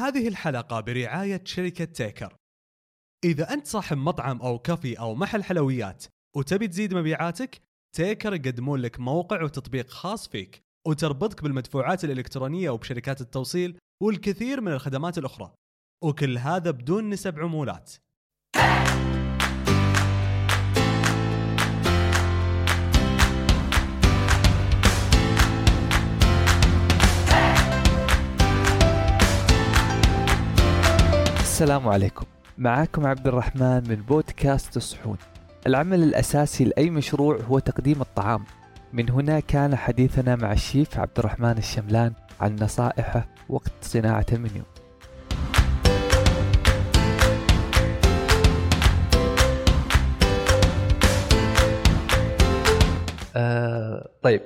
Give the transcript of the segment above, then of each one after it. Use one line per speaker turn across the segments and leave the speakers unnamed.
هذه الحلقة برعاية شركة تيكر. إذا أنت صاحب مطعم أو كافي أو محل حلويات وتبي تزيد مبيعاتك، تيكر يقدمون لك موقع وتطبيق خاص فيك وتربطك بالمدفوعات الإلكترونية وبشركات التوصيل والكثير من الخدمات الأخرى. وكل هذا بدون نسب عمولات.
السلام عليكم. معاكم عبد الرحمن من بودكاست الصحون العمل الأساسي لأي مشروع هو تقديم الطعام. من هنا كان حديثنا مع الشيف عبد الرحمن الشملان عن نصائحه وقت صناعة المنيو. آه طيب.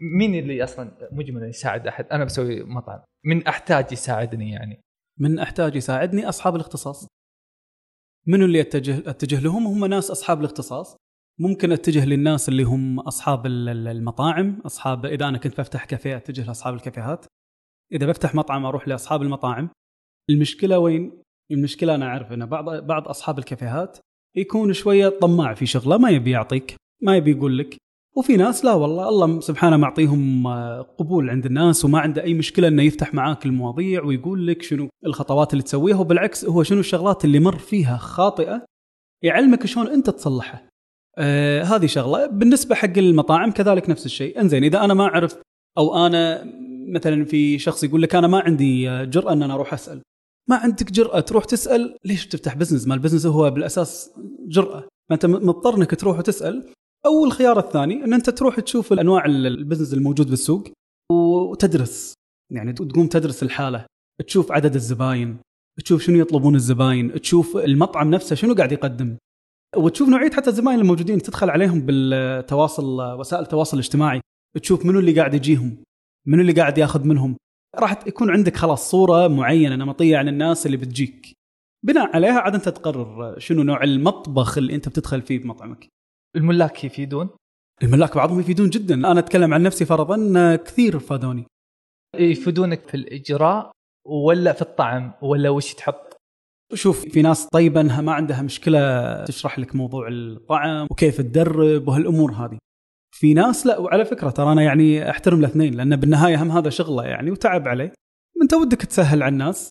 مين اللي أصلا مجملا يساعد أحد؟ أنا بسوي مطعم. من أحتاج يساعدني يعني؟
من أحتاج يساعدني أصحاب الاختصاص. منو اللي اتجه أتجه لهم؟ هم ناس أصحاب الاختصاص. ممكن أتجه للناس اللي هم أصحاب ال- ال- المطاعم أصحاب إذا أنا كنت بفتح كافيه أتجه لأصحاب الكافيهات. إذا بفتح مطعم أروح لأصحاب المطاعم. المشكلة وين؟ المشكلة أنا أعرف إن بعض بعض أصحاب الكافيهات يكون شوية طماع في شغلة ما يبي يعطيك ما يبي يقول لك. وفي ناس لا والله الله سبحانه معطيهم آه، قبول عند الناس وما عنده أي مشكلة إنه يفتح معاك المواضيع ويقول لك شنو الخطوات اللي تسويها. وبالعكس هو شنو الشغلات اللي مر فيها خاطئة؟ يعلمك شلون أنت تصلحها. آه هذه شغلة. بالنسبة حق المطاعم كذلك نفس الشيء. إنزين إذا أنا ما أعرف أو أنا مثلا في شخص يقول لك أنا ما عندي آه، جرأة إن أنا أروح أسأل. ما عندك جرأة تروح تسأل؟ ليش تفتح business؟ ما ال business هو بالأساس جرأة. فانت م- مضطر إنك تروح وتسأل. أو الخيار الثاني أن أنت تروح تشوف انواع ال- ال business الموجود بالسوق وتدرس. يعني تقوم تدرس الحالة. تشوف عدد الزباين. تشوف شنو يطلبون الزباين. تشوف المطعم نفسه شنو قاعد يقدم. وتشوف نوعية حتى الزباين الموجودين تدخل عليهم بالتواصل وسائل التواصل الاجتماعي. تشوف منو اللي قاعد يجيهم. منو اللي قاعد ياخذ منهم. راح يكون عندك خلاص صورة معينة نمطية عن الناس اللي بتجيك. بناء عليها عاد أنت تقرر شنو نوع المطبخ اللي أنت بتدخل فيه بمطعمك.
الملاك يفيدون؟
الملاك بعضهم يفيدون جدا. أنا أتكلم عن نفسي فرضا كثير فادوني
يفيدونك في الإجراء ولا في الطعم ولا وش تحط؟
شوف في ناس طيبه انها ما عندها مشكلة تشرح لك موضوع الطعم وكيف تدرب وهالأمور هذه. في ناس لا وعلى فكرة ترى أنا يعني أحترم الاثنين لأن بالنهاية هم هذا شغلة يعني وتعب عليه انت ودك تسهل على الناس.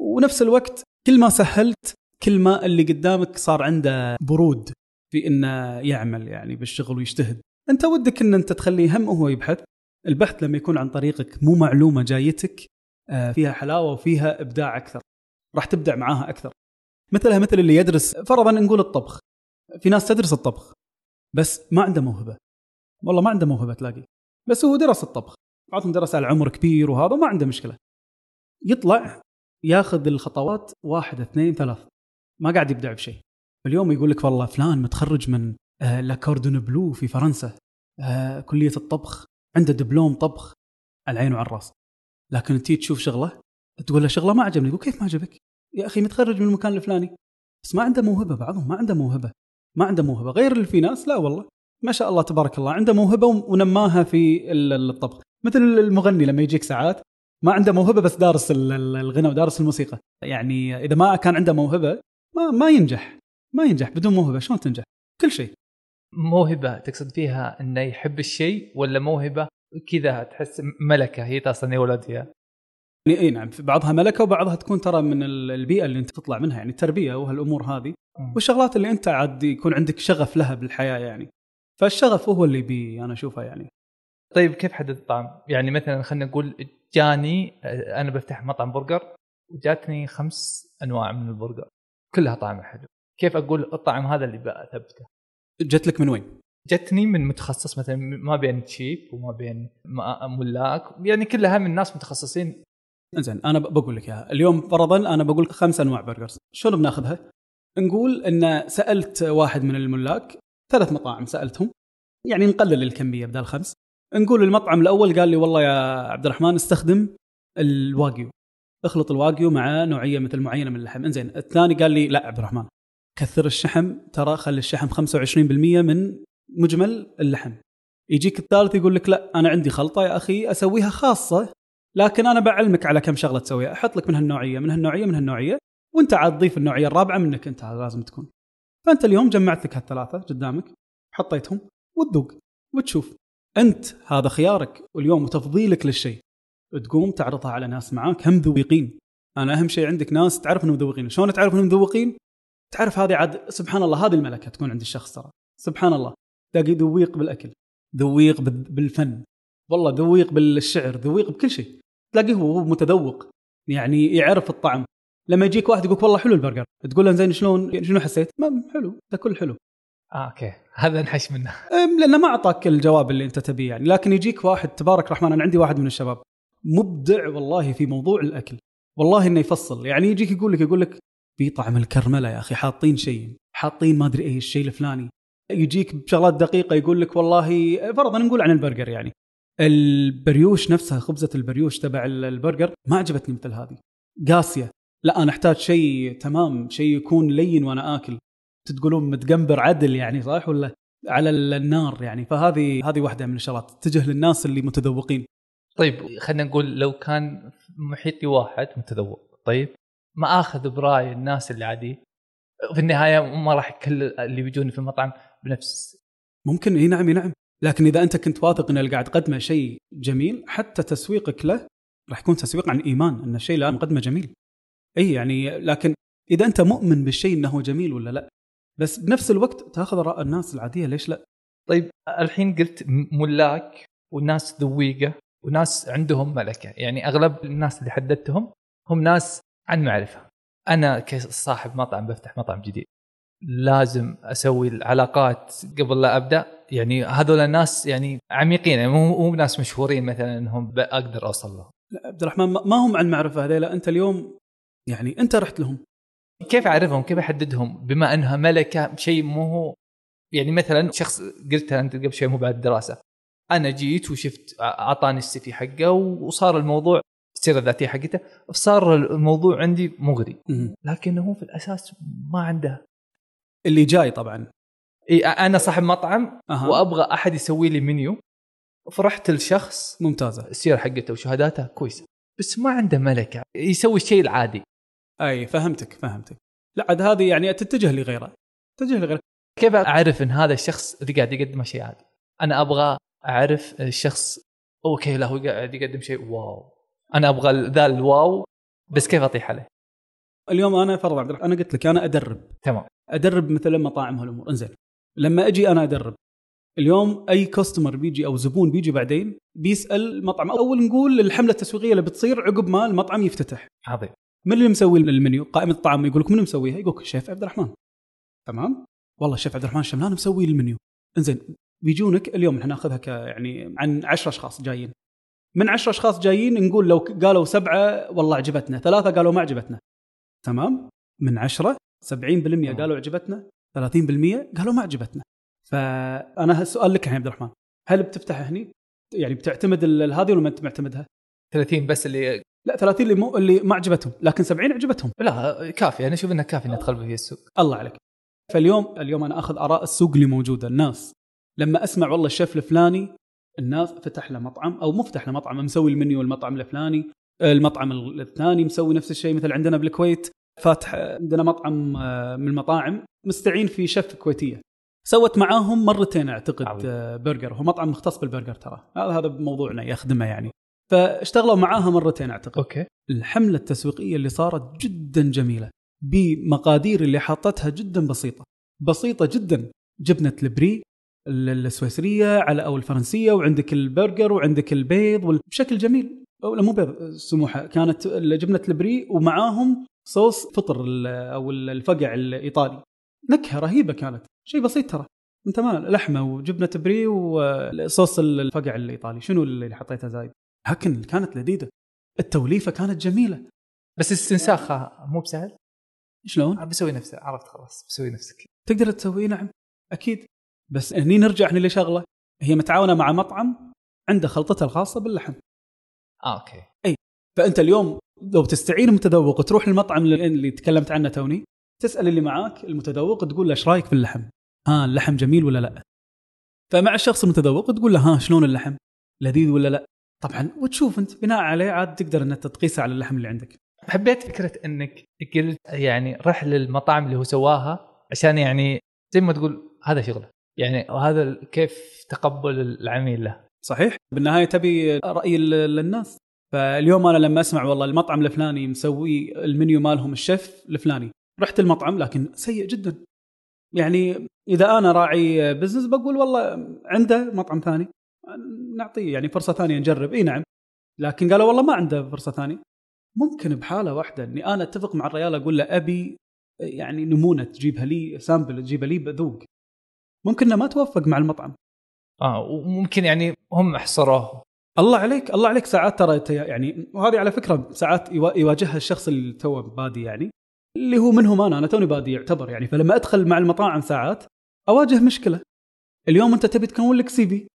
ونفس الوقت كل ما سهلت كل ما اللي قدامك صار عنده برود. في انه يعمل يعني بالشغل ويجتهد. أنت ودك إن أنت تخليه هم هو يبحث. البحث لما يكون عن طريقك مو معلومة جايتك آه، فيها حلاوة وفيها إبداع أكثر. راح تبدع معاها أكثر. مثلها مثل اللي يدرس فرضا نقول الطبخ. في ناس تدرس الطبخ بس ما عنده موهبة. والله ما عنده موهبة تلاقي. بس هو درس الطبخ. بعضهم درس على عمر كبير وهذا ما عنده مشكلة. يطلع ياخذ الخطوات واحد اثنين ثلاث. ما قاعد يبدع بشيء. اليوم يقول لك والله فلان متخرج من آه، لا كوردون بلو في فرنسا آه، كلية الطبخ عنده دبلوم طبخ على العين وعلى الراس. لكن تيجي تشوف شغله تقول له شغله ما عجبني يقول كيف ما عجبك؟ يا أخي متخرج من المكان الفلاني بس ما عنده موهبة بعضهم ما عنده موهبة ما عنده موهبة غير اللي في ناس لا والله. ما شاء الله تبارك الله عنده موهبة ونماها في ال- ال- الطبخ. مثل المغني لما يجيك ساعات ما عنده موهبة بس دارس ال- ال- الغنى ودارس الموسيقى. يعني إذا ما كان عنده موهبة ما ما ينجح. ما ينجح بدون موهبة شلون تنجح؟ كل شيء.
موهبة تقصد فيها إنه يحب الشيء ولا موهبة كذا تحس ملكة هي أصلا يولد فيها؟
يعني إي نعم بعضها ملكة وبعضها تكون ترى من ال- البيئة اللي أنت تطلع منها يعني التربية وهالأمور هذه. والشغلات اللي أنت عاد يكون عندك شغف لها بالحياة يعني. فالشغف هو اللي بي أنا أشوفه يعني.
طيب كيف حدد الطعم؟ يعني مثلا خلينا نقول جاني أنا بفتح مطعم برجر وجاتني خمس أنواع من البرجر كلها طعمها حلو. كيف أقول الطعم هذا اللي بثبته؟
جت لك من وين؟
جتني من متخصص مثلا ما بين شيف وما بين ملاك يعني كلها من ناس متخصصين.
زين أنا بقول لك إياها. اليوم فرضا أنا بقول خمس أنواع burgers. شلون بناخذها؟ نقول إن سألت واحد من الملاك ثلاث مطاعم سألتهم. يعني نقلل الكمية بدل خمس. نقول المطعم الأول قال لي والله يا عبد الرحمن استخدم الواقيو اخلط الواقيو مع نوعية مثل معينة من اللحم. إنزين الثاني قال لي لا عبد الرحمن. كثر الشحم ترى خلي الشحم 25% من مجمل اللحم. يجيك الثالث يقول لك لا أنا عندي خلطة يا أخي أسويها خاصة لكن أنا بعلمك على كم شغلة تسويها. أحط لك من هالنوعية من هالنوعية من هالنوعية وأنت عاد تضيف النوعية الرابعة منك أنت لازم تكون. فأنت اليوم جمعت لك هالثلاثة قدامك حطيتهم وتذوق وتشوف. أنت هذا خيارك واليوم تفضيلك للشيء. تقوم تعرضها على ناس معاك هم ذوقين. أنا أهم شيء عندك ناس تعرف إنهم مذوقين شلون تعرف إنهم مذوقين تعرف هذه عاد سبحان الله هذه الملكة تكون عند الشخص ترى. سبحان الله. تلاقي ذويق بالأكل. ذويق بال- بالفن. والله ذويق بالشعر ذويق بكل شيء. تلاقيه هو متذوق. يعني يعرف الطعم. لما يجيك واحد يقول والله حلو البرجر. تقول له زين شلون شنو حسيت؟ ما حلو. ده كل حلو.
آه okay. هذا نحش منه.
لأنه ما أعطاك الجواب اللي أنت تبيه يعني. لكن يجيك واحد تبارك الرحمن أنا عندي واحد من الشباب. مبدع والله في موضوع الأكل. والله إنه يفصل. يعني يجيك يقول لك يقول لك في طعم الكرملة يا أخي حاطين شيء حاطين ما أدري إيش الشيء الفلاني. يجيك بشغلات دقيقة يقول لك والله فرضا نقول عن البرجر يعني. البريوش نفسها خبزة البريوش تبع البرجر ما عجبتني مثل هذه. قاسية. لا أنا أحتاج شيء تمام شيء يكون لين وأنا آكل. تقولون متقنبر عدل يعني صح ولا؟ على النار يعني. فهذه هذه واحدة من الشغلات تتجه للناس اللي متذوقين.
طيب خلينا نقول لو كان محيطي واحد متذوق طيب؟ ما آخذ برأي الناس اللي عادي. في النهاية ما راح كل اللي بيجوني في المطعم بنفس.
ممكن إي نعم إي نعم. لكن إذا أنت كنت واثق ان اللي قاعد تقدمه شيء جميل حتى تسويقك له راح يكون تسويق عن إيمان إن الشيء اللي مقدمه جميل. إي يعني لكن إذا أنت مؤمن بالشيء إنه جميل ولا لا؟ بس بنفس الوقت تأخذ اراء الناس العادية ليش لا؟
طيب الحين قلت ملاك وناس ذويقة وناس عندهم ملكة. يعني أغلب الناس اللي حددتهم هم ناس عن معرفة. أنا كصاحب مطعم بفتح مطعم جديد. لازم أسوي العلاقات قبل لا أبدأ. يعني هذول الناس يعني عميقين. يعني مو مو ناس مشهورين مثلا إنهم أقدر أوصل لهم.
لا عبد الرحمن ما هم عن معرفة هذيلا. أنت اليوم يعني أنت رحت لهم.
كيف أعرفهم؟ كيف أحددهم؟ بما أنها ملكة شيء مو هو يعني مثلا شخص قلتها أنت قبل شوي مو بعد الدراسه أنا جيت وشفت أعطاني السي في حقه وصار الموضوع السيره الذاتيه حقته صار الموضوع عندي مغري. لكنه هو في الأساس ما عنده.
اللي جاي طبعا.
إي أنا صاحب مطعم
أها.
وأبغى أحد يسوي لي منيو. فرحت لشخص
ممتازة.
السيره حقته وشهاداته كويسة. بس ما عنده ملكة. يسوي الشيء العادي.
أي فهمتك فهمتك. لا عاد هذه يعني تتجه لغيره. تتجه لغيره.
كيف أعرف إن هذا الشخص اللي قاعد يقدم شيء عادي؟ أنا أبغى أعرف الشخص okay لا هو قاعد يقدم شيء. wow. أنا أبغى ذا ال wow بس كيف أطيح عليه؟
اليوم أنا فرض عبد الرحمن أنا قلت لك أنا أدرب.
تمام.
أدرب مثلا مطاعم هالأمور. إنزين. لما أجي أنا أدرب. اليوم أي كاستمر بيجي أو زبون بيجي بعدين بيسأل المطعم أول نقول الحملة التسويقية اللي بتصير عقب ما المطعم يفتتح.
عظيم.
من اللي مسوي المنيو؟ قائمه الطعام يقول لك من مسويها؟ يقول لك الشيف عبد الرحمن. تمام؟ والله الشيف عبد الرحمن الشملان مسوي المنيو؟ إنزين. بيجونك اليوم إحنا ناخذها ك يعني عن 10 أشخاص جايين. من 10 أشخاص جايين نقول لو قالوا سبعة والله عجبتنا. ثلاثة قالوا ما عجبتنا. تمام؟ من 10 70% قالوا عجبتنا. 30% قالوا ما عجبتنا. فأنا السؤال لك الحين يا عبد الرحمن. هل بتفتح هني؟ يعني بتعتمد هذه ولا ما أنت معتمدها؟
30 بس اللي
لا 30 اللي مو اللي ما عجبتهم. لكن 70 عجبتهم.
لا كافي. أنا أشوف إنه كافي اني ادخل في السوق.
الله عليك. فاليوم اليوم أنا أخذ آراء السوق اللي موجودة. الناس. لما أسمع والله الشيف الفلاني الناس فتح له مطعم أو مو فتح له مطعم مسوي المنيو المطعم الفلاني المطعم الثاني مسوي نفس الشيء. مثل عندنا بالكويت فاتح عندنا مطعم آه، من المطاعم مستعين في شيف كويتية. سوت معاهم مرتين أعتقد
عظيم.
آه، برجر. هو مطعم مختص بالبرجر ترى. هذا هذا موضوعنا يخدمه يعني. فاشتغلوا معاها مرتين أعتقد.
okay.
الحملة التسويقية اللي صارت جدا جميلة بمقادير اللي حاطتها جدا بسيطة. بسيطة جدا. جبنة البري ال- السويسرية على أو الفرنسية وعندك البرجر وعندك البيض وال- بشكل جميل. لا مو بيض سموحة. كانت جبنة البري ومعاهم صوص فطر ال- الفقع الإيطالي. نكهة رهيبة كانت. شيء بسيط ترى. أنت ما لحمة وجبنة بري وصوص الفقع الإيطالي. شنو اللي حطيته زايد؟ لكن كانت لذيذة. التوليفة كانت جميلة.
بس استنساخها مو بسهل؟
شلون؟
بسوي نفسه. عرفت خلاص بسوي نفسك.
تقدر تسويه نعم. أكيد. بس هني نرجع هني لشغلة هي متعاونة مع مطعم عنده خلطته الخاصة باللحم
آه أوكي
فأنت اليوم لو تستعين متذوق وتروح للمطعم اللي اللي تكلمت عنه توني تسأل اللي معاك المتذوق تقول له إيش رأيك في اللحم؟ ها اللحم جميل ولا لأ؟ فمع الشخص المتذوق تقول له ها شلون اللحم؟ لذيذ ولا لأ؟ طبعا وتشوف أنت بناء عليه عاد تقدر إنك تقيسه على اللحم اللي عندك
حبيت فكرة إنك قلت يعني رح للمطاعم اللي هو سواها عشان يعني زي ما تقول هذا شغله يعني وهذا كيف تقبل العميل له؟
صحيح. بالنهاية تبي رأي ال- الناس فاليوم أنا لما أسمع والله المطعم الفلاني مسوي المنيو مالهم الشيف الفلاني رحت المطعم لكن سيء جدا. يعني إذا أنا راعي بزنس بقول والله عنده مطعم ثاني نعطيه يعني فرصة ثانية نجرب. إي نعم. لكن قالوا والله ما عنده فرصة ثانية. ممكن بحالة واحدة إني أنا أتفق مع الرجال أقول له أبي يعني نمونة تجيبها لي sample تجيبها لي بذوق. ممكن إنه ما توفق مع المطعم.
آه وممكن يعني هم حصروه
الله عليك الله عليك ساعات ترى يعني وهذه على فكرة ساعات يوا- يواجهها الشخص اللي تو بادي يعني اللي هو منهم أنا أنا توني بادي يعتبر يعني فلما أدخل مع المطاعم ساعات أواجه مشكلة. اليوم أنت تبي تكون لك CV.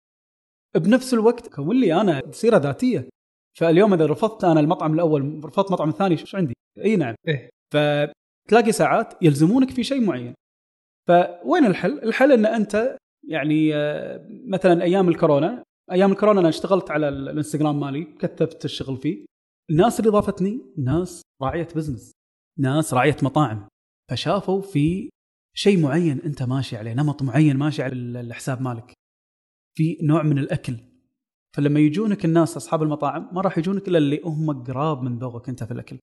بنفس الوقت تكون لي أنا سيرة ذاتية. فاليوم إذا رفضت أنا المطعم الأول رفضت المطعم الثاني شو عندي؟ إي نعم.
إيه.
فتلاقي ساعات يلزمونك في شيء معين. فوين الحل؟ الحل إن أنت يعني آه، مثلا أيام الكورونا أيام الكورونا أنا اشتغلت على ال- الإنستغرام مالي كثفت الشغل فيه. الناس اللي ضافتني ناس راعية business ناس راعية مطاعم. فشافوا في شيء معين أنت ماشي عليه نمط معين ماشي على ال- الحساب مالك. في نوع من الأكل. فلما يجونك الناس أصحاب المطاعم ما راح يجونك إلا اللي هم قراب من ذوقك أنت في الأكل.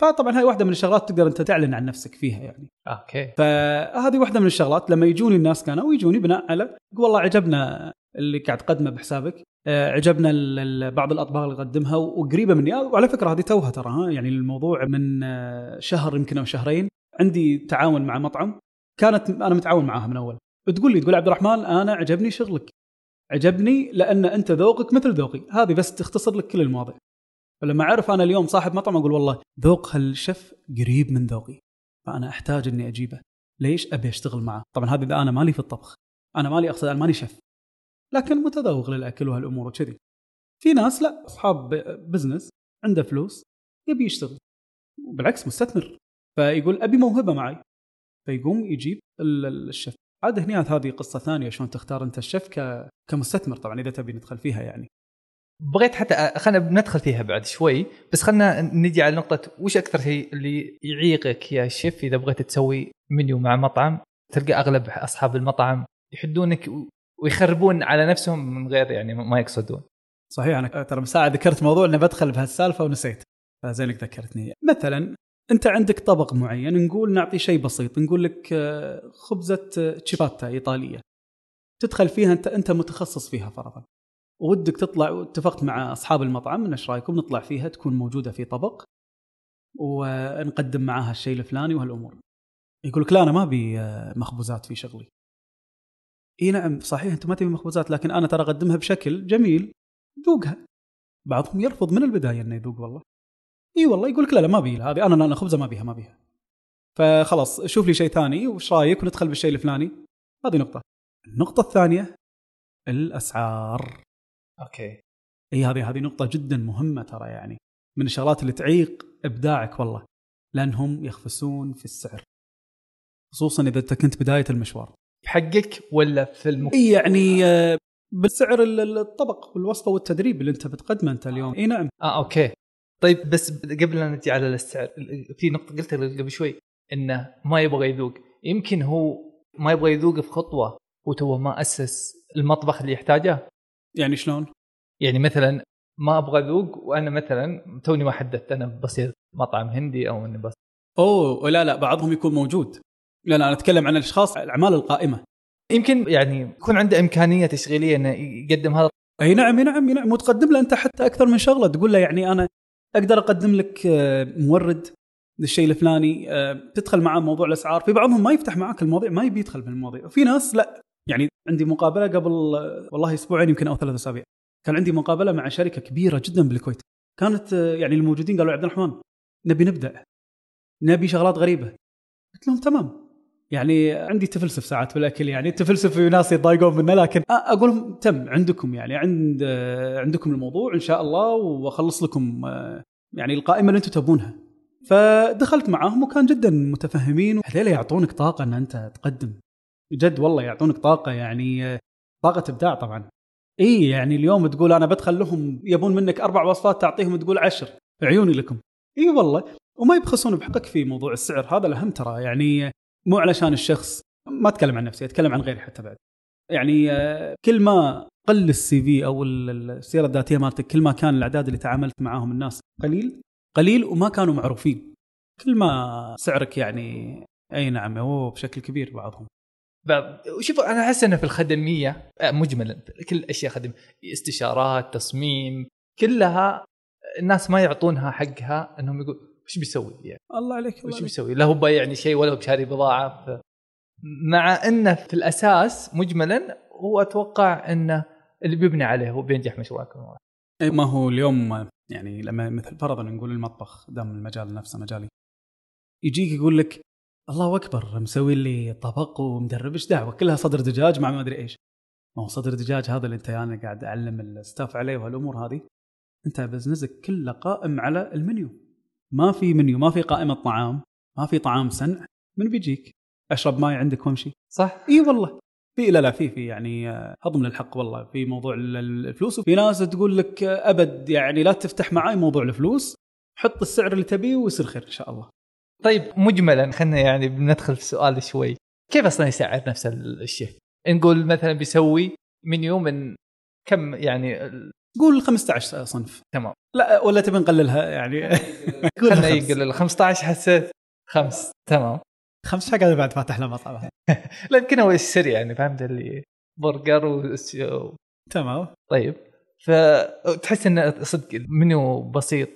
فطبعا هاي واحدة من الشغلات تقدر أنت تعلن عن نفسك فيها يعني.
أوكي.
فهذه واحدة من الشغلات لما يجوني الناس كانوا ويجوني بناء على والله عجبنا اللي قاعد تقدمه بحسابك آه، عجبنا بعض الأطباق اللي قدمها وقريبة مني. آه، وعلى فكرة هذه توها ترى ها يعني الموضوع من آه، شهر يمكن أو شهرين عندي تعاون مع مطعم. كانت أنا متعاون معاها من أول. تقول لي تقول عبد الرحمن أنا عجبني شغلك. عجبني لأن أنت ذوقك مثل ذوقي. هذه بس تختصر لك كل المواضيع. فلما أعرف أنا اليوم صاحب مطعم أقول والله ذوق هالشيف قريب من ذوقي فأنا أحتاج إني أجيبه. ليش أبي أشتغل معه؟ طبعا هذا إذا أنا مالي في الطبخ أنا مالي أقصد أنا ماني شيف. لكن متذوق للأكل وهالأمور وكذي. في ناس لا أصحاب بزنس عنده فلوس يبي يشتغل بالعكس مستثمر. فيقول أبي موهبة معي. فيقوم يجيب ال- ال- الشيف. عاد هنا هذه قصة ثانية شلون تختار أنت الشيف. كمستثمر طبعا إذا تبي ندخل فيها يعني.
بغيت حتى خلينا بندخل فيها بعد شوي بس خلينا نجي على نقطة وش أكثر شيء اللي يعيقك يا شيف إذا بغيت تسوي منيو مع مطعم تلقى أغلب أصحاب المطعم يحدونك ويخربون على نفسهم من غير يعني ما يقصدون.
صحيح أنا ترى من ساعه ذكرت موضوع إني بدخل بهالسالفة ونسيت. فزينك ذكرتني. مثلا أنت عندك طبق معين نقول نعطي شيء بسيط نقول لك آه، خبزة آه، تشيباتا إيطالية. تدخل فيها انت أنت متخصص فيها فرضا. ودك تطلع واتفقت مع أصحاب المطعم إيش رأيكم؟ نطلع فيها تكون موجودة في طبق ونقدم معاها الشيء الفلاني وهالأمور. يقول لك لا أنا ما أبي آه، مخبوزات في شغلي. إي نعم صحيح أنت ما تبي مخبوزات لكن أنا ترى أقدمها بشكل جميل. ذوقها. بعضهم يرفض من البداية إنه يذوق والله. إي والله يقول لك لا لا ما أبي هذه أنا أنا خبزة ما بيها ما بيها فخلاص شوف لي شيء ثاني وش رأيك؟ وندخل بالشيء الفلاني. هذه نقطة. النقطة الثانية الأسعار.
okay.
إي هذه هذه نقطة جدا مهمة ترى يعني من الشغلات اللي تعيق إبداعك والله لانهم يخفسون في السعر. خصوصا إذا أنت كنت بداية المشوار.
بحقك ولا في المك...
إي يعني آه، بالسعر ال- ال- الطبق والوصفة والتدريب اللي أنت بتقدمه أنت اليوم. إي نعم.
آه okay. طيب بس قبل لا نجي على السعر في نقطة قلتها قبل شوي إنه ما يبغى يذوق. يمكن هو ما يبغى يذوق في خطوة وتو ما أسس المطبخ اللي يحتاجه.
يعني شلون؟
يعني مثلا ما أبغى أذوق وأنا مثلا توني ما حددت أنا بصير مطعم هندي أو إني بس
أوه لا لا بعضهم يكون موجود. لا لا أنا أتكلم عن الأشخاص الأعمال القائمة.
يمكن يعني يكون عنده إمكانية تشغيلية إنه يقدم هذا.
أي نعم اي نعم اي نعم. وتقدم له أنت حتى أكثر من شغلة. تقول له يعني أنا أقدر أقدم لك آه، مورد للشيء الفلاني آه، تدخل معاه موضوع الأسعار. في بعضهم ما يفتح معاك المواضيع ما يبي يدخل في المواضيع وفي ناس لا. يعني عندي مقابلة قبل والله أسبوعين يمكن أو ثلاث أسابيع. كان عندي مقابلة مع شركة كبيرة جدا بالكويت. كانت يعني الموجودين قالوا عبد الرحمن نبي نبدأ. نبي شغلات غريبة. قلت لهم تمام. يعني عندي تفلسف ساعات بالأكل يعني التفلسف في ناس يتضايقون منه لكن أقول لهم تم عندكم يعني عند عندكم الموضوع إن شاء الله وأخلص لكم يعني القائمة اللي أنتم تبونها. فدخلت معاهم وكان جدا متفهمين هذول يعطونك طاقة إن أنت تقدم. جد والله يعطونك طاقة يعني طاقة إبداع طبعا. إي يعني اليوم تقول أنا بدخل لهم يبون منك أربع وصفات تعطيهم تقول عشر. عيوني لكم. إي والله. وما يبخسون بحقك في موضوع السعر هذا الأهم ترى. يعني مو علشان الشخص ما أتكلم عن نفسي أتكلم عن غيري حتى بعد. يعني كل ما قل السي في أو ال- السيره الذاتية مالتك كل ما كان الأعداد اللي تعاملت معاهم الناس قليل قليل وما كانوا معروفين. كل ما سعرك يعني أي نعم هو بشكل كبير بعضهم.
وشوف أنا أحس إنه في الخدمية آه، مجملا. كل الاشياء خدميه استشارات تصميم كلها الناس ما يعطونها حقها إنهم يقول وش بيسوي يعني
الله عليك الله
وش. بيسوي؟ لا هو بايعني شيء ولا هو بشاري بضاعة. ف... مع إنه في الأساس مجملا هو أتوقع إنه اللي بيبني عليه هو بينجح مشروعكم
إيه، ما هو اليوم يعني لما مثل فرضا نقول المطبخ دام المجال نفسه مجالي يجيك يقول لك الله أكبر مسوي لي طبق ومدرب إيش دعوة؟ كلها صدر دجاج مع ما أدري إيش. ما هو صدر دجاج هذا اللي أنت أنا قاعد أعلم ال staff عليه وهالأمور هذه. أنت business ك كله قائم على المنيو. ما في منيو ما في قائمة طعام ما في طعام سنع من بيجيك؟ أشرب ماي عندك وامشي.
صح؟
إي والله. في لا لا في في يعني آه، هضم للحق والله. في موضوع ال- ال- الفلوس وفي ناس تقول لك آه، أبد يعني لا تفتح معاي موضوع الفلوس. حط السعر اللي تبيه ويصير خير إن شاء الله.
طيب مجملا خلينا يعني بندخل في السؤال شوي. كيف أصلا يسعر نفسه الشيف؟ نقول مثلا بيسوي منيو من كم يعني
قول 15 صنف.
تمام.
لا ولا تبي نقللها؟ يعني قول.
يقول ال 15 حسيت خمس. تمام.
خمس حق بعد فاتح له مطعم.
لا يمكن هو السري يعني فهمت اللي برجر وس-
تمام.
طيب. فتحس إنه صدق المنيو بسيط؟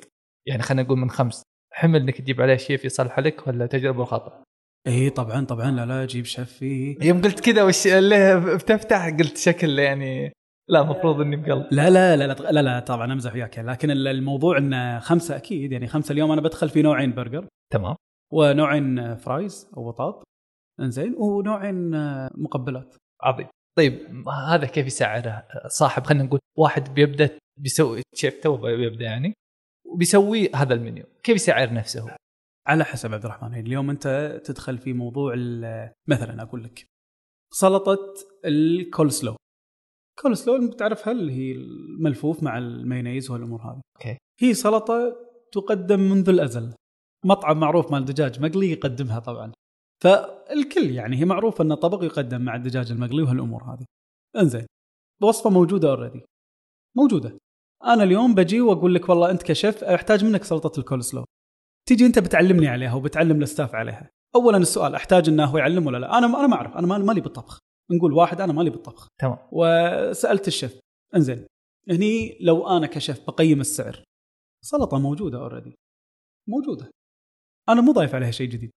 يعني خلينا نقول من خمس. حمل إنك تجيب عليه شيف يصلح لك ولا تجربه وخطا
اي طبعا طبعا. لا لا جيب شيف فيه.
يوم قلت كذا وش اللي بتفتح قلت شكل يعني لا المفروض إني بقلب.
لا لا لا لا لا, لا طبعا أمزح وياك. لكن ال- الموضوع إنه خمسة أكيد. يعني خمسة اليوم أنا بدخل في نوعين برجر.
تمام.
ونوعين fries أو بطاط. إنزين. ونوعين مقبلات.
عظيم. طيب هذا كيف يسعره صاحب خلينا نقول واحد بيبدأ بيسوي شيف تو بيبدأ يعني. وبيسوي هذا المنيو. كيف يسعر نفسه؟
على حسب عبد الرحمن. يعني اليوم أنت تدخل في موضوع مثلا أقول لك سلطة ال coleslaw coleslaw اللي بتعرفها اللي هي الملفوف مع المايونيز والأمور هذه؟
okay.
هي سلطة تقدم منذ الأزل. مطعم معروف مال دجاج مقلي يقدمها طبعا. فالكل يعني هي معروفة ان طبق يقدم مع الدجاج المقلي وهالامور هذه. إنزين وصفة موجودة already موجودة. أنا اليوم بجي وأقول لك والله أنت كشيف أحتاج منك سلطة الكول سلو تيجي أنت بتعلمني عليها وبتعلم ال staff عليها. اولا السؤال أحتاج إنه هو يعلم ولا لا؟ أنا أنا ما أعرف أنا ما- مالي بالطبخ. نقول واحد أنا مالي بالطبخ.
تمام.
وسألت الشيف إنزين هني لو أنا كشيف بقيم السعر. سلطة موجودة already موجودة. أنا مو ضايف عليها شيء جديد.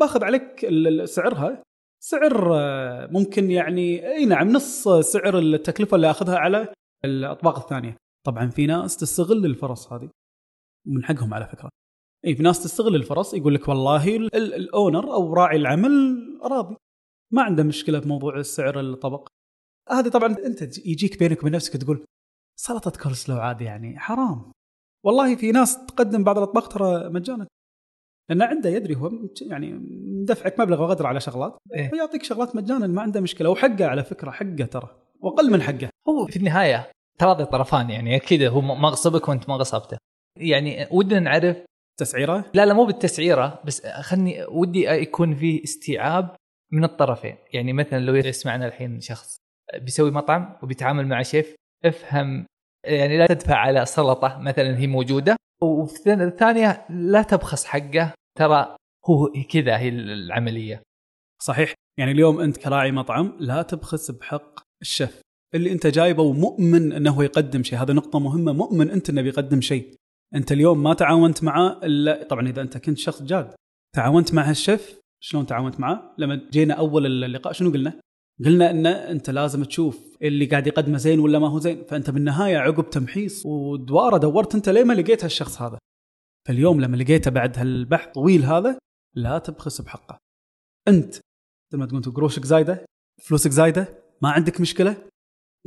باخذ عليك سعرها سعر آه، ممكن يعني أي نعم نص سعر التكلفة اللي أخذها على الأطباق الثانية. طبعا في ناس تستغل الفرص هذه. ومن حقهم على فكرة. اي في ناس تستغل الفرص يقول لك والله ال- ال- الأونر أو راعي العمل راضي. ما عنده مشكلة بموضوع السعر الطبق. هذه طبعا أنت يجيك بينك وبين نفسك تقول سلطة كولسلو عادي يعني حرام. والله في ناس تقدم بعض الأطباق ترى مجانا. لأنه عنده يدري هو يعني مدفعك مبلغ وقدر على شغلات.
إيه.
ويعطيك شغلات مجانا ما عنده مشكلة. وحقه على فكرة حقه ترى. وأقل من حقه.
هو في النهاية تراضي طرفان يعني أكيد هو ما غصبك وأنت ما غصبته. يعني ودنا نعرف
تسعيرة؟
لا لا مو بالتسعيرة بس خلني ودي يكون في استيعاب من الطرفين. يعني مثلا لو يسمعنا الحين شخص بيسوي مطعم وبيتعامل مع شيف افهم يعني لا تدفع على سلطة مثلا هي موجودة. وفي الثانية لا تبخس حقه ترى هو كذا هي العملية.
صحيح. يعني اليوم أنت كراعي مطعم لا تبخس بحق الشيف. اللي انت جايبه ومؤمن انه يقدم شيء. هذا نقطة مهمة. مؤمن انت انه بيقدم شيء. انت اليوم ما تعاونت معاه الا طبعا إذا أنت كنت شخص جاد. تعاونت مع هالشيف شلون تعاونت معاه؟ لما جينا أول اللقاء شنو قلنا؟ قلنا إن أنت لازم تشوف اللي قاعد يقدمه زين ولا ما هو زين. فأنت بالنهاية عقب تمحيص ودوارة دورت أنت ليه ما لقيت هالشخص هذا. فاليوم لما لقيته بعد هالبحث طويل هذا لا تبخس بحقه. أنت مثل ما تقول قروشك زايدة فلوسك زايدة ما عندك مشكلة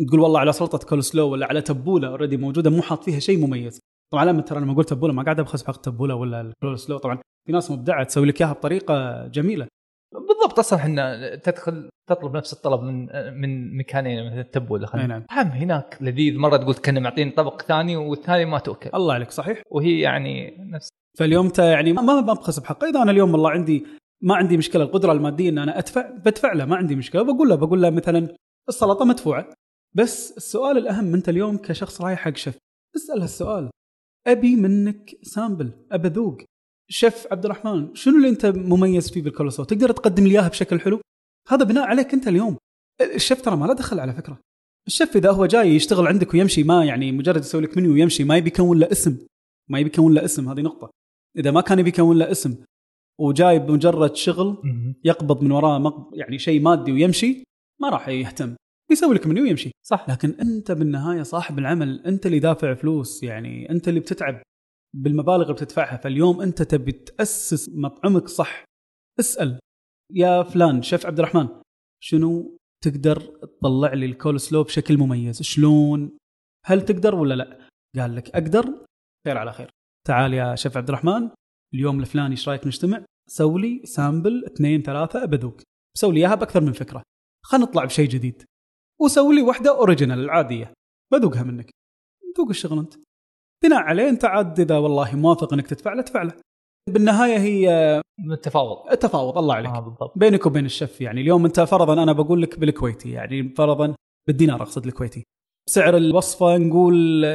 تقول والله على سلطة كول سلو ولا على تبولة already موجودة مو حاط فيها شيء مميز. طبعا لما ترى لما أقول تبولة ما قاعد أبخس بحق تبولة ولا الكول سلو طبعا في ناس مبدعة تسوي لك إياها بطريقة جميلة.
بالضبط أصلا إحنا تدخل تطلب نفس الطلب من من مكانين مثلا التب ولا
أي
خلينا
نعم.
طعم هناك لذيذ مرة تقول كانه معطيني طبق ثاني والثاني ما تؤكل
الله عليك صحيح.
وهي يعني نفس.
فاليوم انت يعني ما ما بخس بحقه إذا أنا اليوم والله عندي ما عندي مشكلة القدرة المادية إن أنا أدفع بدفع له ما عندي مشكلة. بقول له بقول له مثلا السلطة مدفوعة. بس السؤال الأهم أنت اليوم كشخص رايح حق شيف اسأل هالسؤال. أبي منك سامبل ابى اذوق شيف عبد الرحمن شنو اللي أنت مميز فيه بالكولسو تقدر تقدم لي إياها بشكل حلو؟ هذا بناء عليك أنت اليوم. الشيف ترى ما له دخل على فكرة. الشيف إذا هو جاي يشتغل عندك ويمشي ما يعني مجرد يسوي لك منيو ويمشي ما يبي يكون له اسم. ما يبي يكون له اسم هذه نقطة. إذا ما كان يبي يكون له اسم وجاي بمجرد شغل يقبض من وراه. يعني شيء مادي ويمشي ما راح يهتم. يسوي لك منيو ويمشي.
صح.
لكن أنت بالنهاية صاحب العمل أنت اللي دافع فلوس يعني أنت اللي بتتعب بالمبالغ اللي بتدفعها. فاليوم أنت تبي تأسس مطعمك صح. اسأل. يا فلان شيف عبد الرحمن شنو تقدر تطلع لي الكول سلو بشكل مميز؟ شلون؟ هل تقدر ولا لا؟ قال لك أقدر. خير على خير. تعال يا شيف عبد الرحمن اليوم الفلاني إيش رأيك نجتمع؟ سوي لي sample اثنين ثلاثة بذوق سوي لي إياها بأكثر من فكرة. خلينا نطلع بشيء جديد. وسوي لي واحدة original العادية. بذوقها منك. ذوق الشغل أنت. بناء عليه أنت عاد إذا والله موافق إنك تدفع له ادفع له. بالنهاية هي
التفاوض.
التفاوض الله عليك.
بالضبط.
بينك وبين الشيف يعني. اليوم أنت فرضا أنا بقول لك بالكويتي يعني فرضا بالدينار أقصد الكويتي. سعر الوصفة نقول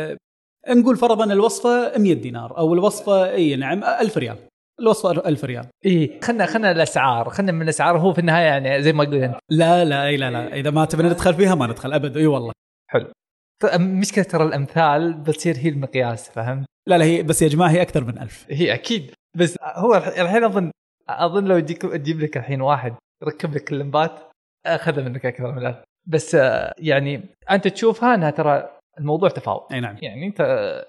نقول فرضا الوصفة 100 دينار أو الوصفة أي نعم 1000 ريال. الوصفه 1000 ريال.
اي خلنا خلنا الأسعار. خلنا من الأسعار. هو في النهاية يعني زي ما قلت أنت.
لا لا إي لا لا. إذا ما تبي ندخل فيها ما ندخل. أبد. إي والله.
ط- مشكلة ترى الأمثال بتصير هي المقياس فهمت؟
لا لا هي بس يا جماعة هي أكثر من ألف.
هي أكيد. بس هو الح- الحين اظن أظن لو يجيك تجيب لك الحين واحد يركب لك اللمبات اخذ منك أكثر من ألف. بس آه، يعني أنت تشوفها أنها ترى الموضوع تفاوض.
أي نعم.
يعني أنت آه،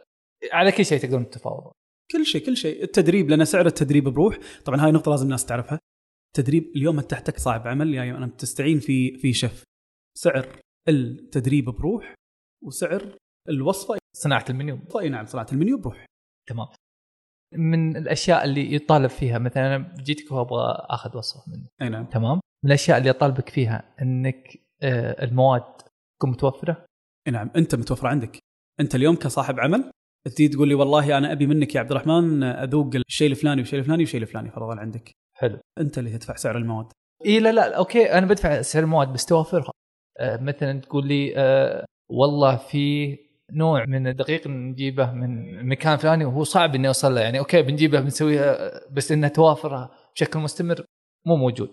على كل شيء تقدرون تتفاوضون.
كل شيء كل شيء. التدريب لأن سعر التدريب بروح. طبعا هاي نقطة لازم الناس تعرفها. التدريب اليوم أنت تحتك صاحب عمل يعني أنا تستعين في في شيف. سعر التدريب بروح وسعر الوصفة
صناعة المنيو.
اي نعم صناعة المنيو بروح.
تمام. من الأشياء اللي يطالب فيها مثلا أنا جيتك وأبغى آخذ وصفة منك
أي نعم.
تمام. من الأشياء اللي اطالبك فيها إنك آه، المواد تكون متوفرة؟
أي نعم أنت متوفر عندك. أنت اليوم كصاحب عمل تجي تقول لي والله أنا أبي منك يا عبد الرحمن أذوق الشيء الفلاني والشيء الفلاني والشيء الفلاني فرضا عندك.
حلو.
أنت اللي تدفع سعر المواد.
اي لا لا okay أنا بدفع سعر المواد بس توفرها آه مثلا تقول لي آه والله في نوع من الدقيق نجيبه من مكان فلاني وهو صعب إني أوصل له يعني okay بنجيبه بنسويها بس انها توافر بشكل مستمر مو موجود.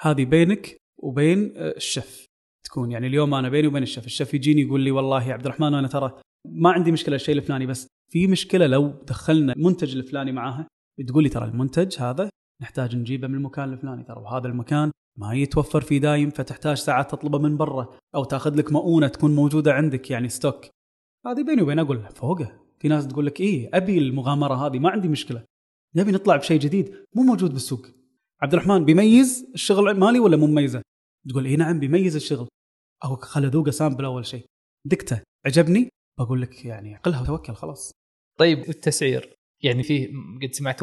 هذه بينك وبين آه، الشيف تكون يعني اليوم أنا بيني وبين الشيف الشيف يجيني يقول لي والله يا عبد الرحمن أنا ترى ما عندي مشكلة الشيء الفلاني بس في مشكلة لو دخلنا المنتج الفلاني معاها تقول لي ترى المنتج هذا نحتاج نجيبه من المكان الفلاني ترى وهذا المكان ما يتوفر فيه دايم فتحتاج ساعات تطلبه من برا أو تاخذ لك مؤونة تكون موجودة عندك يعني stock. هذه بيني وبين أقول فوقه. في ناس تقول لك إيه أبي المغامرة هذه ما عندي مشكلة. نبي نطلع بشيء جديد مو موجود بالسوق. عبد الرحمن بيميز الشغل مالي ولا مو مميزه؟ تقول اي نعم بيميز الشغل. أو خل اذوقه sample أول شيء. ذقته عجبني بقول لك يعني عقلها وتوكل خلاص.
طيب التسعير يعني فيه قد سمعت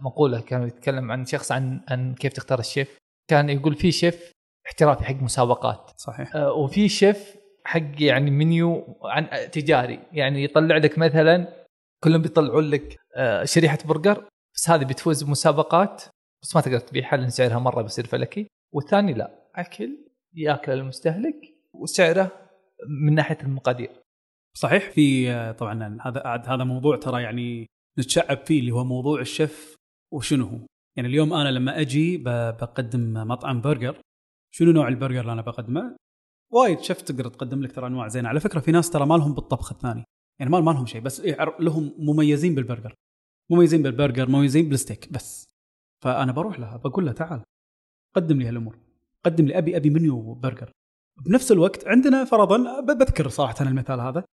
مقولة كان يتكلم عن شخص عن عن كيف تختار الشيف. كان يقول في شيف احترافي حق مسابقات.
صحيح.
آه، وفي شيف حق يعني منيو عن تجاري. يعني يطلع لك مثلا كلهم بيطلعون لك آه، شريحة برجر بس هذه بتفوز بمسابقات بس ما تقدر تبيعها لأن سعرها مرة بيصير فلكي. والثاني لا أكل ياكل المستهلك وسعره من ناحية المقادير.
صحيح. في آه، طبعا هذا هذا موضوع ترى يعني نتشعب فيه اللي هو موضوع الشيف وشنو هو. يعني اليوم أنا لما أجي بقدم مطعم برجر. شنو نوع البرجر اللي أنا بقدمه؟ وايد شيف تقدر تقدم لك ترى أنواع زينة. على فكرة في ناس ترى ما لهم بالطبخ الثاني. يعني ما ما لهم شيء بس إيه لهم مميزين بالبرجر. مميزين بالبرجر مميزين بالستيك بس. فأنا بروح لها بقول لها تعال قدم لي هالأمور. قدم لي أبي أبي منيو برجر. بنفس الوقت عندنا فرضا بذكر صراحة المثال هذا.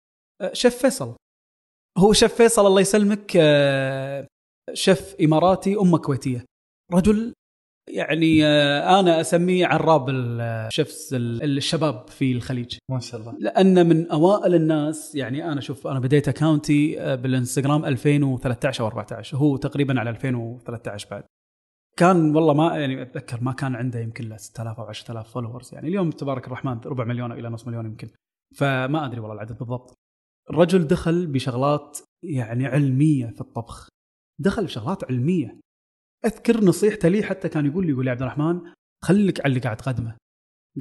شيف فيصل. هو شيف فيصل الله يسلمك آه، شيف إماراتي أمه كويتية. رجل يعني آه، أنا أسميه عراب الشيفs ال- الشباب في الخليج.
ما شاء الله.
لأن من أوائل الناس يعني أنا شوف أنا بديت account ي بالإنستغرام 2013 أو 14 هو تقريبا على 2013 بعد. كان والله ما يعني أتذكر ما كان عنده يمكن له 6000 أو 10000 followers يعني اليوم تبارك الرحمن ربع مليون إلى نص مليون يمكن. فما أدري والله العدد بالضبط. الرجل دخل بشغلات يعني علمية في الطبخ. دخل بشغلات علمية. أذكر نصيحته لي حتى كان يقول لي يقول لي عبد الرحمن خليك على اللي قاعد تقدمه.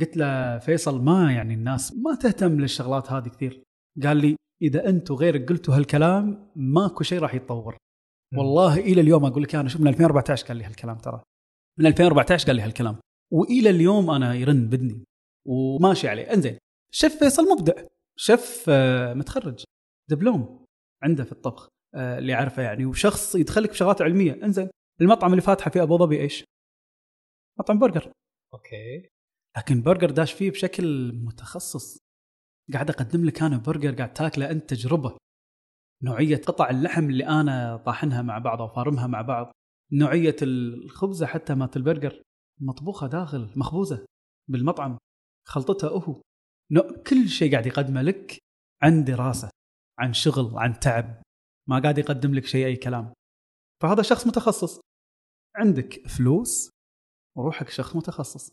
قلت له فيصل ما يعني الناس ما تهتم للشغلات هذه كثير. قال لي إذا انت وغيرك قلتوا هالكلام ماكو شيء راح يتطور. والله إلى اليوم أقول لك أنا شوف من 2014 قال لي هالكلام ترى. من 2014 قال لي هالكلام. وإلى اليوم أنا يرن بدني. وماشي عليه. إنزين شيف فيصل مبدع. شيف آه، متخرج دبلوم عنده في الطبخ آه، اللي عارفه يعني وشخص يدخلك بشغلات علمية. انزين المطعم اللي فاتحه في أبو ظبي إيش؟ مطعم برجر.
okay.
لكن برجر داش فيه بشكل متخصص. قاعد أقدم لك أنا برجر قاعد تاكله أنت تجربه. نوعية قطع اللحم اللي أنا طاحنها مع بعض أو فارمها مع بعض. نوعية الخبزة حتى مالت البرجر. مطبوخة داخل مخبوزة بالمطعم. خلطتها هو. نوع- كل شيء قاعد يقدمه لك عن دراسة عن شغل عن تعب ما قاعد يقدم لك شيء أي كلام. فهذا شخص متخصص. عندك فلوس وروحك شخص متخصص.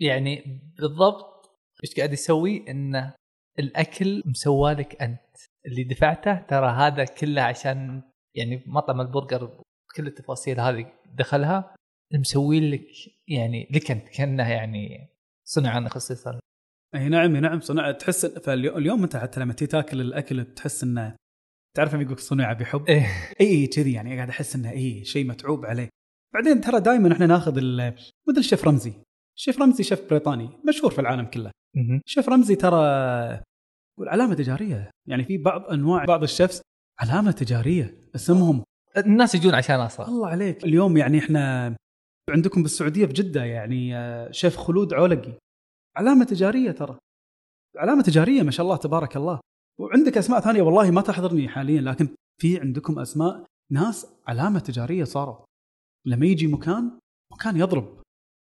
يعني بالضبط إيش قاعد يسوي؟ انه الأكل مسوالك أنت. اللي دفعته ترى هذا كله عشان يعني مطعم البرجر كل التفاصيل هذه دخلها مسوي لك يعني لك أنت كأنه يعني صنع خصيصا.
اي نعم نعم صنع تحس فاليوم أنت حتى لما تيجي تاكل الأكل تحس انه تعرف لما يقول صنع بحب
إيه.
اي اي كذي يعني قاعد أحس إنه اي شيء متعوب عليه. بعدين ترى دائما إحنا ناخذ مثل الشيف رمزي. شيف رمزي شيف بريطاني مشهور في العالم كله. شيف رمزي ترى علامة تجارية. يعني في بعض أنواع بعض الشيفs علامة تجارية اسمهم.
الناس يجون عشان أصلا.
الله عليك. اليوم يعني إحنا عندكم بالسعودية في جدة يعني آه، شيف خلود عولقي. علامة تجارية ترى. علامة تجارية ما شاء الله تبارك الله. وعندك أسماء ثانية والله ما تحضرني حاليا لكن في عندكم أسماء ناس علامة تجارية صاروا. لما يجي مكان مكان يضرب.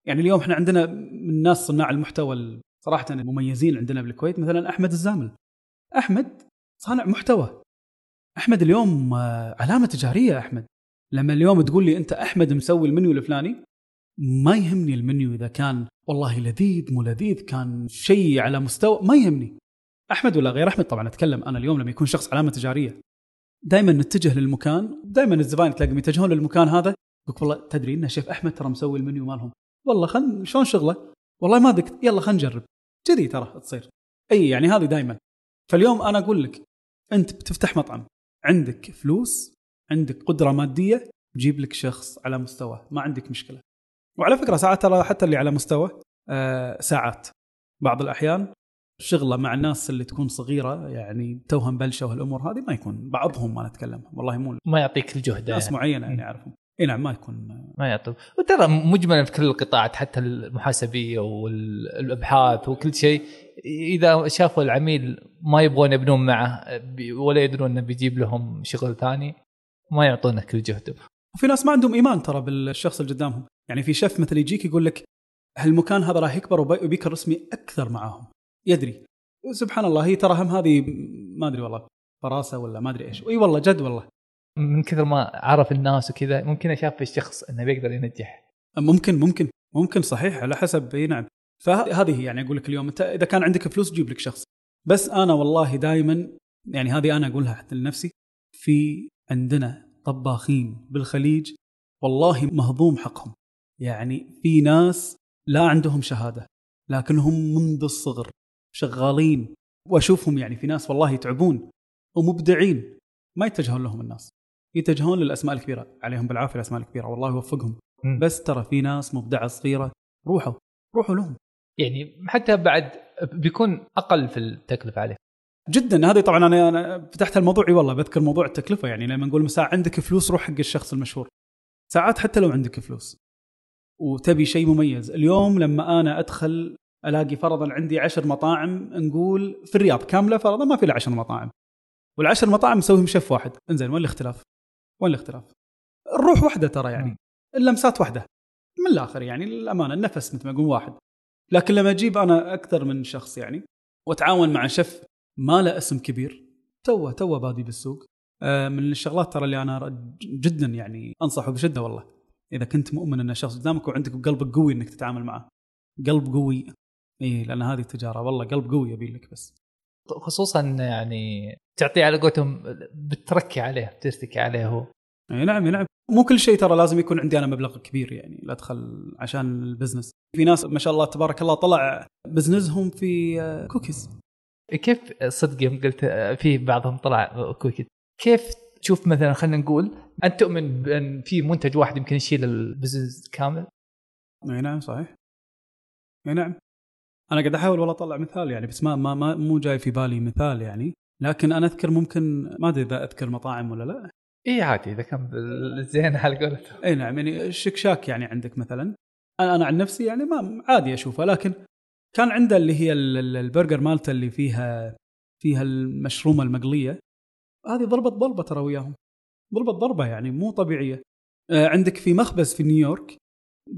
يعني اليوم إحنا عندنا من ناس صناع المحتوى ال- صراحة المميزين عندنا بالكويت مثلا أحمد الزامل. أحمد صانع محتوى. أحمد اليوم آه، علامة تجارية أحمد. لما اليوم تقول لي أنت أحمد مسوي المنيو الفلاني ما يهمني المنيو إذا كان والله لذيذ مو لذيذ كان شيء على مستوى ما يهمني. أحمد ولا غير أحمد طبعا أتكلم أنا اليوم لما يكون شخص علامة تجارية. دائما نتجه للمكان دائما الزباين تلاقيهم يتجهون للمكان هذا يقول والله تدري ان شيف أحمد ترى مسوي المنيو مالهم. والله خل شلون شغله؟ والله ما ذقت يلا خلينا نجرب. كذي ترى تصير. إي يعني هذه دائما فاليوم أنا أقول لك أنت بتفتح مطعم عندك فلوس عندك قدرة مادية جيب لك شخص على مستوى ما عندك مشكلة. وعلى فكرة ساعات ترى حتى اللي على مستوى آه ساعات بعض الأحيان شغلة مع الناس اللي تكون صغيرة يعني توها مبلشه وهالامور هذه ما يكون بعضهم ما نتكلم والله مو
ما يعطيك الجهد.
ناس
يعني.
معينة يعني أعرفهم. إي نعم ما يكون
ما يعطوك. وترى مجملا في كل القطاعات حتى المحاسبية والأبحاث وكل شيء إذا شافوا العميل ما يبغون يبنون معه ولا يدرون إنه بيجيب لهم شغل ثاني ما يعطونك كل جهدهم
وفي ناس ما عندهم إيمان ترى بالشخص اللي قدامهم. يعني في شيف مثل يجيك يقول لك هالمكان هذا راح يكبر وبي- وبيكون رسمي أكثر معاهم. يدري. سبحان الله هي ترى هم هذه ما أدري والله فراسة ولا ما أدري إيش. إي والله جد والله.
من كثر ما عرف الناس وكذا ممكن شاف في الشخص إنه بيقدر ينجح.
ممكن ممكن ممكن صحيح على حسب. إي نعم. فهذه هي يعني أقول لك اليوم أنت إذا كان عندك فلوس جيب لك شخص. بس أنا والله دائما يعني هذه أنا أقولها حتى لنفسي في عندنا طباخين بالخليج والله مهضوم حقهم. يعني في ناس لا عندهم شهادة لكنهم منذ الصغر شغالين. وأشوفهم يعني في ناس والله يتعبون ومبدعين. ما يتجهون لهم الناس. يتجهون للأسماء الكبيرة. عليهم بالعافية الأسماء الكبيرة والله يوفقهم.
مم.
بس ترى في ناس مبدعة صغيرة روحوا روحوا لهم.
يعني حتى بعد بيكون أقل في التكلفة عليه
جدا. هذه طبعا أنا أنا فتحت الموضوع. إي والله بذكر موضوع التكلفة. يعني لما نقول مساء عندك فلوس روح حق الشخص المشهور. ساعات حتى لو عندك فلوس. وتبي شيء مميز. اليوم لما أنا أدخل ألاقي فرضا عندي عشر مطاعم نقول في الرياض كاملة فرضا ما في إلا عشر مطاعم. والعشر مطاعم مسويهم شيف واحد. إنزين وين الاختلاف؟ وين الاختلاف؟ الروح واحدة ترى يعني. اللمسات واحدة. من الآخر يعني الأمانة النفس مثل ما يقول واحد. لكن لما أجيب أنا أكثر من شخص يعني وأتعاون مع شيف ما له اسم كبير توه توه بادي بالسوق. آه، من الشغلات ترى اللي أنا جدا يعني أنصحه بشدة والله. إذا كنت مؤمن أن الشخص قدامك وعندك قلبك قوي إنك تتعامل معه. قلب قوي. اي لأن هذه التجارة. والله قلب قوي يبي لك بس.
خصوصا يعني تعطيه على قولتهم بتركي عليه بترتكي عليه هو.
اي نعم نعم. مو كل شيء ترى لازم يكون عندي أنا مبلغ كبير يعني. لا ادخل عشان ال business. في ناس ما شاء الله تبارك الله طلع business هم في آه، كوكيز.
كيف صدق يوم قلت في بعضهم طلع كوكيز. كيف تشوف مثلا خلينا نقول أنت تؤمن بأن في منتج واحد يمكن يشيل ال business كامل؟
إي نعم صحيح. إي نعم. أنا قاعد أحاول والله أطلع مثال يعني بس ما ما, ما مو جاي في بالي مثال يعني. لكن أنا أذكر ممكن ما أدري إذا أذكر مطاعم ولا لا.
إي عادي إذا كان زين على قولتهم.
إي نعم يعني الشيك شاك يعني عندك مثلا. أنا أنا عن نفسي يعني ما عادي أشوفه لكن كان عنده اللي هي البرجر مالته اللي فيها فيها المشرومة المقلية. هذه ضربت ضربة ترى وياهم. ضربت ضربة يعني مو طبيعية. آه، عندك في مخبز في نيويورك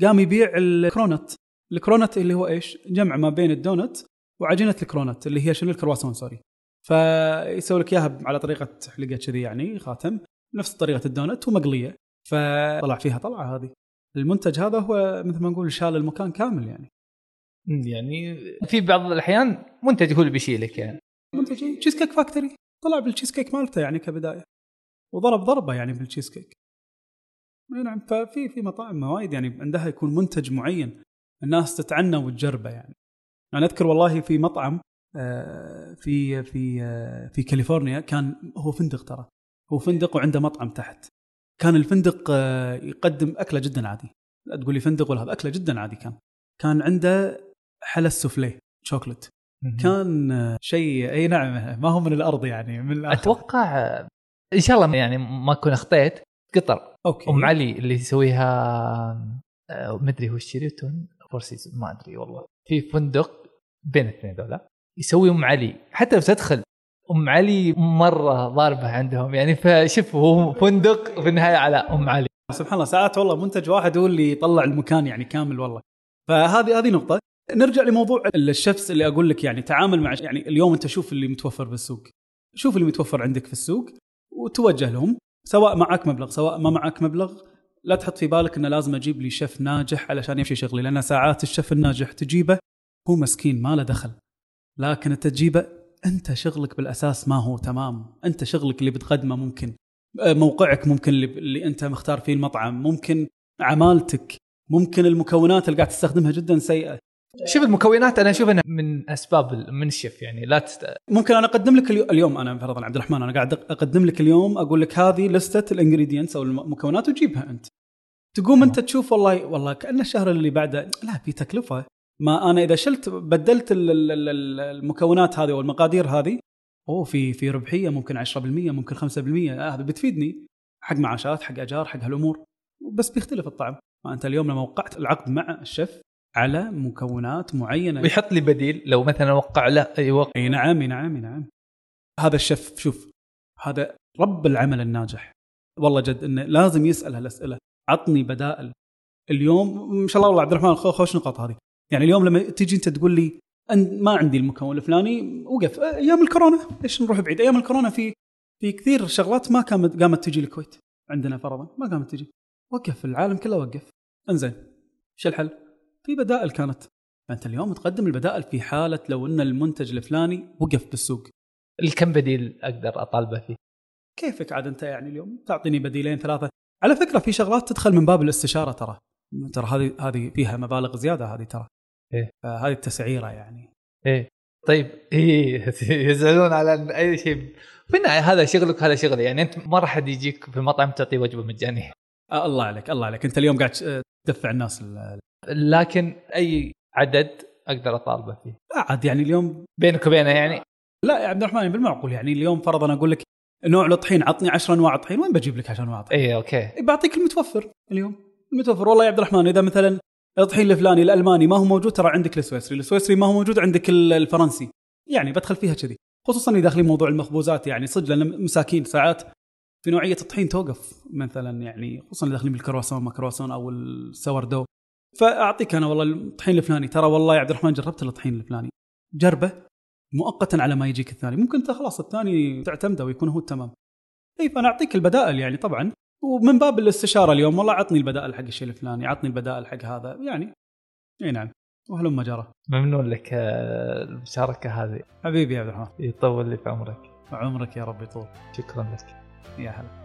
قام يبيع ال cronut. ال cronut اللي هو إيش؟ جمع ما بين الدونت وعجينة ال cronut اللي هي شنو؟ الكرواسون sorry. فيسوي لك إياها على طريقة حلقة كذي يعني خاتم. نفس طريقة الدونت ومقلية. فطلع فيها طلعة هذه. المنتج هذا هو مثل ما نقول شال المكان كامل يعني.
يعني في بعض الأحيان منتج هو اللي بيشيلك يعني.
منتج Cheesecake Factory طلع بالتشيز كيك مالته يعني كبداية وضرب ضربة يعني بالتشيز كيك إي نعم ففي في مطاعم وايد يعني عندها يكون منتج معين الناس تتعنى وتجربه يعني. أنا أذكر والله في مطعم آه، في في آه، في كاليفورنيا كان هو فندق ترى هو فندق وعنده مطعم تحت. كان الفندق آه، يقدم أكلة جدا عادي. لا تقول لي فندق ولا هذا أكلة جدا عادي كان. كان عنده حلا السوفليه شوكليت. كان شيء أي نعم ما هو من الأرض يعني من
الآخر. أتوقع إن شاء الله يعني ما أكون أخطيت قطر.
okay.
أم علي اللي يسويها مدري هو شيريتون Four Season ما أدري والله. في فندق بين الاثنين ذولا يسوي أم علي. حتى لو تدخل أم علي مرة ضاربة عندهم يعني فشوف هو فندق في النهاية على أم علي.
سبحان الله ساعات والله منتج واحد هو اللي يطلع المكان يعني كامل والله. فهذه هذه نقطة. نرجع لموضوع الشفس اللي أقول لك يعني تعامل مع يعني اليوم أنت شوف اللي متوفر بالسوق شوف اللي متوفر عندك في السوق وتوجه لهم سواء معك مبلغ سواء ما معك مبلغ. لا تحط في بالك إنه لازم أجيب لي شيف ناجح علشان يمشي شغلي لأن ساعات الشيف الناجح تجيبه هو مسكين ما له دخل. لكن أنت تجيبه أنت شغلك بالأساس ما هو تمام. أنت شغلك اللي بتقدمه ممكن. آه، موقعك ممكن اللي, اللي أنت مختار فيه المطعم ممكن عمالتك ممكن المكونات اللي قاعد تستخدمها جدا سيئة.
شوف المكونات أنا أشوف إنها من أسباب من الشيف يعني لا تست...
ممكن أنا أقدم لك اليوم أنا فرضا عبد الرحمن أنا قاعد أقدم لك اليوم أقول لك هذه لستة الانجريدينتس أو المكونات وجيبها أنت. تقوم أنت تشوف والله والله كأن الشهر اللي بعده لا في تكلفة. ما أنا إذا شلت بدلت المكونات هذه والمقادير هذه أوه في في ربحية ممكن 10% ممكن 5% هذا آه بتفيدني. حق معاشات حق أجار حق هالأمور. بس بيختلف الطعم. ما أنت اليوم لما وقعت العقد مع الشيف على مكونات معينة.
ويحط لي بديل لو مثلا وقع له أي وقت
أي نعم أي نعم أي نعم. هذا الشيف شوف هذا رب العمل الناجح. والله جد إنه لازم يسال هالاسئله عطني بدائل. اليوم ما شاء الله والله عبد الرحمن خوش نقاط هذه. يعني اليوم لما تيجي أنت تقول لي أن ما عندي المكون الفلاني وقف. أيام الكورونا ليش نروح بعيد؟ أيام الكورونا في في كثير شغلات ما كانت قامت تجي الكويت. عندنا فرضا ما قامت تجي. وقف العالم كله وقف. انزين إيش الحل؟ في بدائل كانت. فانت اليوم تقدم البدائل في حالة لو إن المنتج الفلاني وقف بالسوق
الكم بديل أقدر أطالبه فيه؟
كيفك عاد أنت يعني اليوم؟ تعطيني بديلين ثلاثة. على فكرة في شغلات تدخل من باب الاستشارة ترى. ترى هذه هذه فيها مبالغ زيادة هذه ترى.
إيه.
هذه التسعيرة يعني.
إيه. طيب إيه يزعلون على أي شيء. في النهاية هذا شغلك هذا شغلي. يعني أنت ما راح يجيك في المطعم تعطي وجبة مجانية.
آه الله عليك الله عليك. أنت اليوم قاعد تدفع الناس
لكن أي عدد أقدر أطالبه فيه.
لا عاد يعني اليوم
بينك وبينه يعني؟
لا يا عبد الرحمن بالمعقول يعني اليوم فرضا أقول لك نوع الطحين عطني 10 أنواع طحين وين بجيب لك 10 أنواع طحين؟
اي okay.
إيه، بعطيك المتوفر اليوم. المتوفر. والله يا عبد الرحمن إذا مثلا الطحين الفلاني الألماني ما هو موجود ترى عندك السويسري، السويسري ما هو موجود عندك الفرنسي. يعني بدخل فيها كذي. خصوصا إذا داخلين موضوع المخبوزات يعني صدق لأن مساكين ساعات في نوعية الطحين توقف مثلا يعني خصوصا اللي داخلين بالكرواسون ما كرواسون أو ال sourdough فأعطيك أنا والله الطحين الفلاني. ترى والله يا عبد الرحمن جربت الطحين الفلاني. جربه مؤقتا على ما يجيك الثاني. ممكن انت خلاص الثاني تعتمده ويكون هو التمام. اي فأنا أعطيك البدائل يعني طبعا. ومن باب الاستشارة اليوم والله عطني البدائل حق الشيء الفلاني عطني البدائل حق هذا يعني. إي نعم. وهلم جرى.
ممنون لك آه، المشاركة هذه.
حبيبي يا عبد الرحمن.
يطول لي في عمرك.
عمرك يا رب يطول.
شكرا لك.
يا هلا.